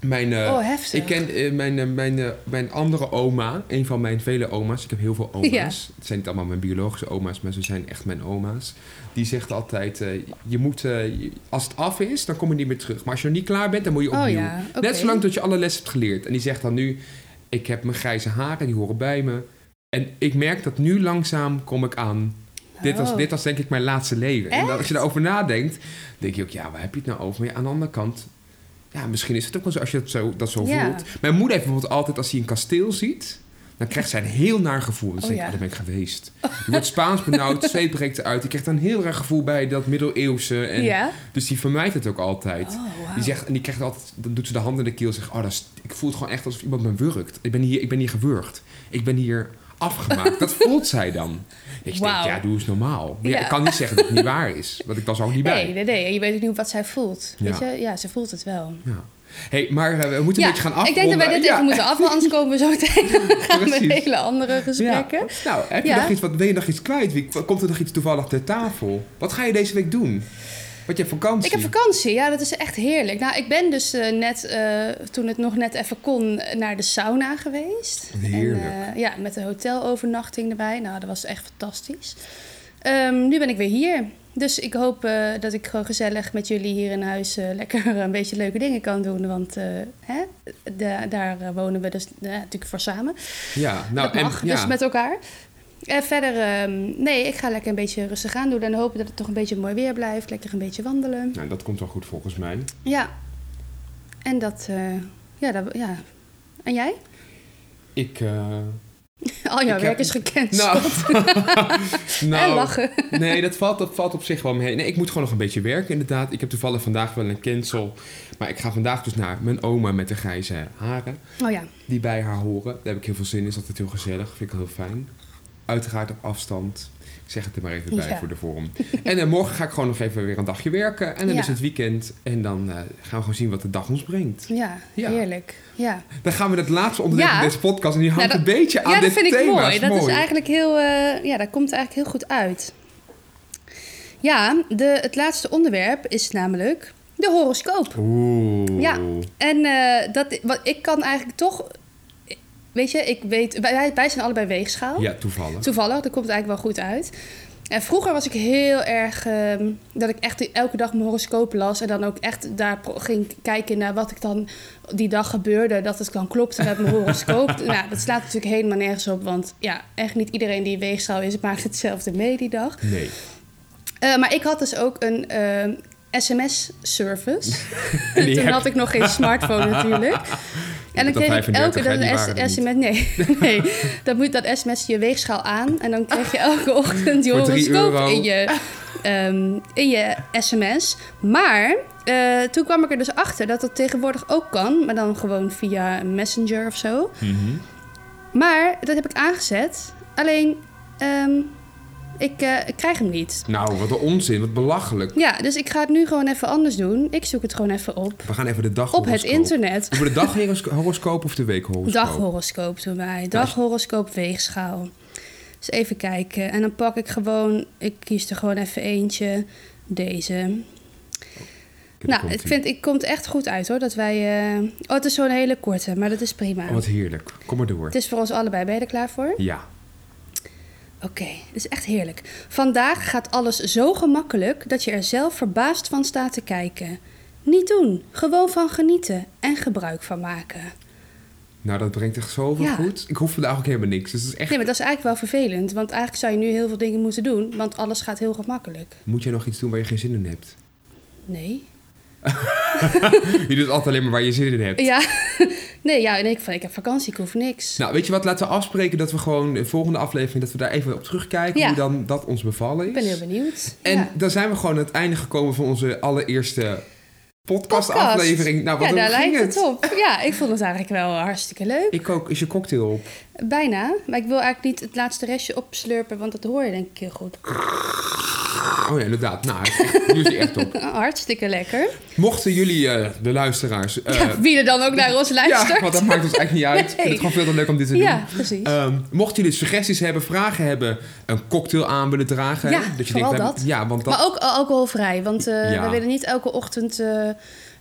mijn... eh, oh, heftig. Ik ken eh, mijn, eh, mijn, mijn andere oma, een van mijn vele oma's. Ik heb heel veel oma's. Ja. Het zijn niet allemaal mijn biologische oma's, maar ze zijn echt mijn oma's. Die zegt altijd, je moet, als het af is, dan kom je niet meer terug. Maar als je nog niet klaar bent, dan moet je Oh opnieuw. ja. Net zolang tot je alle lessen hebt geleerd. En die zegt dan nu, ik heb mijn grijze haren, die horen bij me. En ik merk dat nu langzaam kom ik aan. Dit, was, Oh. dit was denk ik mijn laatste leven. En als je daarover nadenkt, denk je ook, ja, waar heb je het nou over? Maar ja, aan de andere kant, ja, misschien is het ook wel zo als je dat zo, dat zo Ja. voelt. Mijn moeder heeft bijvoorbeeld altijd, als hij een kasteel ziet, dan krijgt zij een heel naar gevoel. Dan Oh, denk ik, ja. oh, daar ben ik geweest. Je wordt Spaans benauwd, zweet breekt eruit. Die krijgt dan een heel raar gevoel bij dat middeleeuwse. En, ja? Dus die vermijdt het ook altijd. Oh. Die zegt, en die krijgt altijd, dan doet ze de hand in de keel en zegt, oh, dat is, ik voel het gewoon echt alsof iemand me wurgt. Ik ben hier, ik ben hier gewurgd. Ik ben hier afgemaakt. dat voelt zij dan. Ik denk, Wauw. ja, doe eens normaal. Maar ja, Ja. ik kan niet zeggen dat het niet waar is. Want ik was ook niet bij. Nee, nee, nee. En je weet ook niet wat zij voelt. Weet Ja. je? Ja, ze voelt het wel. Ja. hey, maar eh, we moeten een beetje gaan afronden. ik denk dat wij dit even moeten afronden, anders komen we zo gaan met hele andere gesprekken. Nou, heb je nog iets, wat, wil je nog iets kwijt? Komt er nog iets toevallig ter tafel? Wat ga je deze week doen? Want je hebt vakantie. Ik heb vakantie, ja, dat is echt heerlijk. Nou, ik ben dus eh, net, eh, toen het nog net even kon, naar de sauna geweest. Heerlijk. En, eh, ja, met de hotelovernachting erbij. Nou, dat was echt fantastisch. Ehm, nu ben ik weer hier. Dus ik hoop dat ik gewoon gezellig met jullie hier in huis lekker een beetje leuke dingen kan doen. Want hè, da- daar wonen we dus natuurlijk voor samen. Ja, nou, en, ja. dus met elkaar. En verder, ehm, nee, ik ga lekker een beetje rustig aan doen. En hopen dat het toch een beetje mooi weer blijft. Lekker een beetje wandelen. nou, dat komt wel goed volgens mij. Ja. En dat, eh, ja, dat, ja. En jij? Ik, eh, Al jouw Ik werk heb- is gekend. nou, en nou, lachen. nee, dat valt, dat valt op zich wel mee. Nee, ik moet gewoon nog een beetje werken inderdaad. Ik heb toevallig vandaag wel een cancel. Maar ik ga vandaag dus naar mijn oma met de grijze haren. Oh ja. Die bij haar horen. Daar heb ik heel veel zin in. Is altijd heel gezellig. Vind ik heel fijn. Uiteraard op afstand. Ik zeg het er maar even bij Ja. voor de vorm. En eh, morgen ga ik gewoon nog even weer een dagje werken. En dan Ja. is het weekend. En dan eh, gaan we gewoon zien wat de dag ons brengt. Ja, Ja. heerlijk. Ja, Dan gaan we het laatste onderdeel Ja. van deze podcast. En die hangt Nou, dat- een beetje aan ja dat dit vind ik thema. mooi. Dat is eigenlijk heel, eh, ja, dat komt eigenlijk heel goed uit. Ja, de, het laatste onderwerp is namelijk de horoscoop. Oeh. Ja. En dat, wat, ik kan eigenlijk toch... weet je, ik weet, wij, wij zijn allebei weegschaal. Ja, toevallig. Toevallig, dat komt eigenlijk wel goed uit. En vroeger was ik heel erg ehm, dat ik echt elke dag mijn horoscoop las en dan ook echt daar ging kijken naar wat ik dan die dag gebeurde, dat het dan klopte met mijn horoscoop. nou, dat slaat natuurlijk helemaal nergens op, want ja, echt niet iedereen die weegschaal is, maakt hetzelfde mee die dag. Nee. Eh, maar ik had dus ook een ehm, sms-service. Toen heb- had ik nog geen smartphone natuurlijk. En dan kreeg ik 35, elke een sms. Nee, nee. Dat moet dat sms je weegschaal aan. En dan kreeg je elke ochtend je horoscoop in je, ehm, in je sms. Maar eh, toen kwam ik er dus achter dat dat tegenwoordig ook kan. Maar dan gewoon via Messenger of zo. Mhm. Maar dat heb ik aangezet. Alleen, ehm, ik, eh, ik krijg hem niet. Nou, wat een onzin, wat belachelijk. Ja, dus ik ga het nu gewoon even anders doen. Ik zoek het gewoon even op. We gaan even de dag Op het internet. Over de daghoroscoop of de weekhoroscoop? Daghoroscoop doen wij. Daghoroscoop weegschaal. Dus even kijken. En dan pak ik gewoon... Ik kies er gewoon even eentje. Deze. Kijk, nou, ik vind... Ik komt echt goed uit hoor. Dat wij... eh, Oh, het is zo'n hele korte. Maar dat is prima. Oh, wat heerlijk. Kom maar door. Het is voor ons allebei. Ben je er klaar voor? Ja. Oké, het is echt heerlijk. Vandaag gaat alles zo gemakkelijk dat je er zelf verbaasd van staat te kijken. Niet doen, gewoon van genieten en gebruik van maken. Nou, dat brengt echt zoveel Ja. goed. Ik hoef vandaag ook helemaal niks. Dus is echt... Nee, maar dat is eigenlijk wel vervelend, want eigenlijk zou je nu heel veel dingen moeten doen, want alles gaat heel gemakkelijk. Moet jij nog iets doen waar je geen zin in hebt? Nee. Je doet altijd alleen maar waar je zin in hebt. Ja, nee, ja, en ik, van, ik heb vakantie, ik hoef niks. Nou, weet je wat? Laten we afspreken dat we gewoon de volgende aflevering... dat we daar even op terugkijken Ja. hoe dan dat ons bevallen is. Ik ben heel benieuwd. En ja. dan zijn we gewoon aan het einde gekomen van onze allereerste podcastaflevering. Nou, wat ja, daar lijkt het op. Ja, ik vond het eigenlijk wel hartstikke leuk. Ik ook. Is je cocktail op? Bijna, maar ik wil eigenlijk niet het laatste restje opslurpen, want dat hoor je denk ik heel goed. Oh ja, inderdaad. Nou, nu is hij echt op. Hartstikke lekker. Mochten jullie, eh, de luisteraars... ja, wie er dan ook naar ons luistert. ja, want dat maakt ons eigenlijk niet uit. Ik vind het gewoon veel te leuk om dit te doen. Ja, precies. Ehm, mochten jullie suggesties hebben, vragen hebben, een cocktail aan willen dragen. Ja, dat je vooral denkt, dat. Ja, want dat, Maar ook al- alcoholvrij, want eh, we willen niet elke ochtend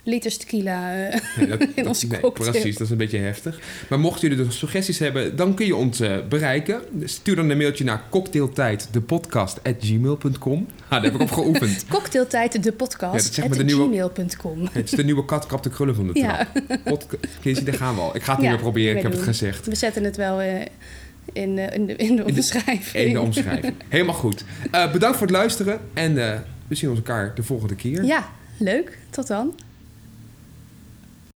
liters tequila eh, nee, dat- in onze nee, cocktail. precies, dat is een beetje heftig. Maar mochten jullie dus suggesties hebben, dan kun je ons eh, bereiken. Stuur dan een mailtje naar cocktailtijddepodcast.gmail.com. Ah, daar heb ik op geoefend. Cocktailtijd, de podcast, zeg maar gmail.com. Het is de nieuwe kat kapt de krullen van de trap. Ja. Podca- daar gaan we al. Ik ga het niet Ja, meer proberen, ik heb het gezegd. We zetten het wel eh, in, in, de, in de omschrijving. In de omschrijving. Helemaal goed. Bedankt voor het luisteren en we zien ons elkaar de volgende keer. Ja, leuk. Tot dan.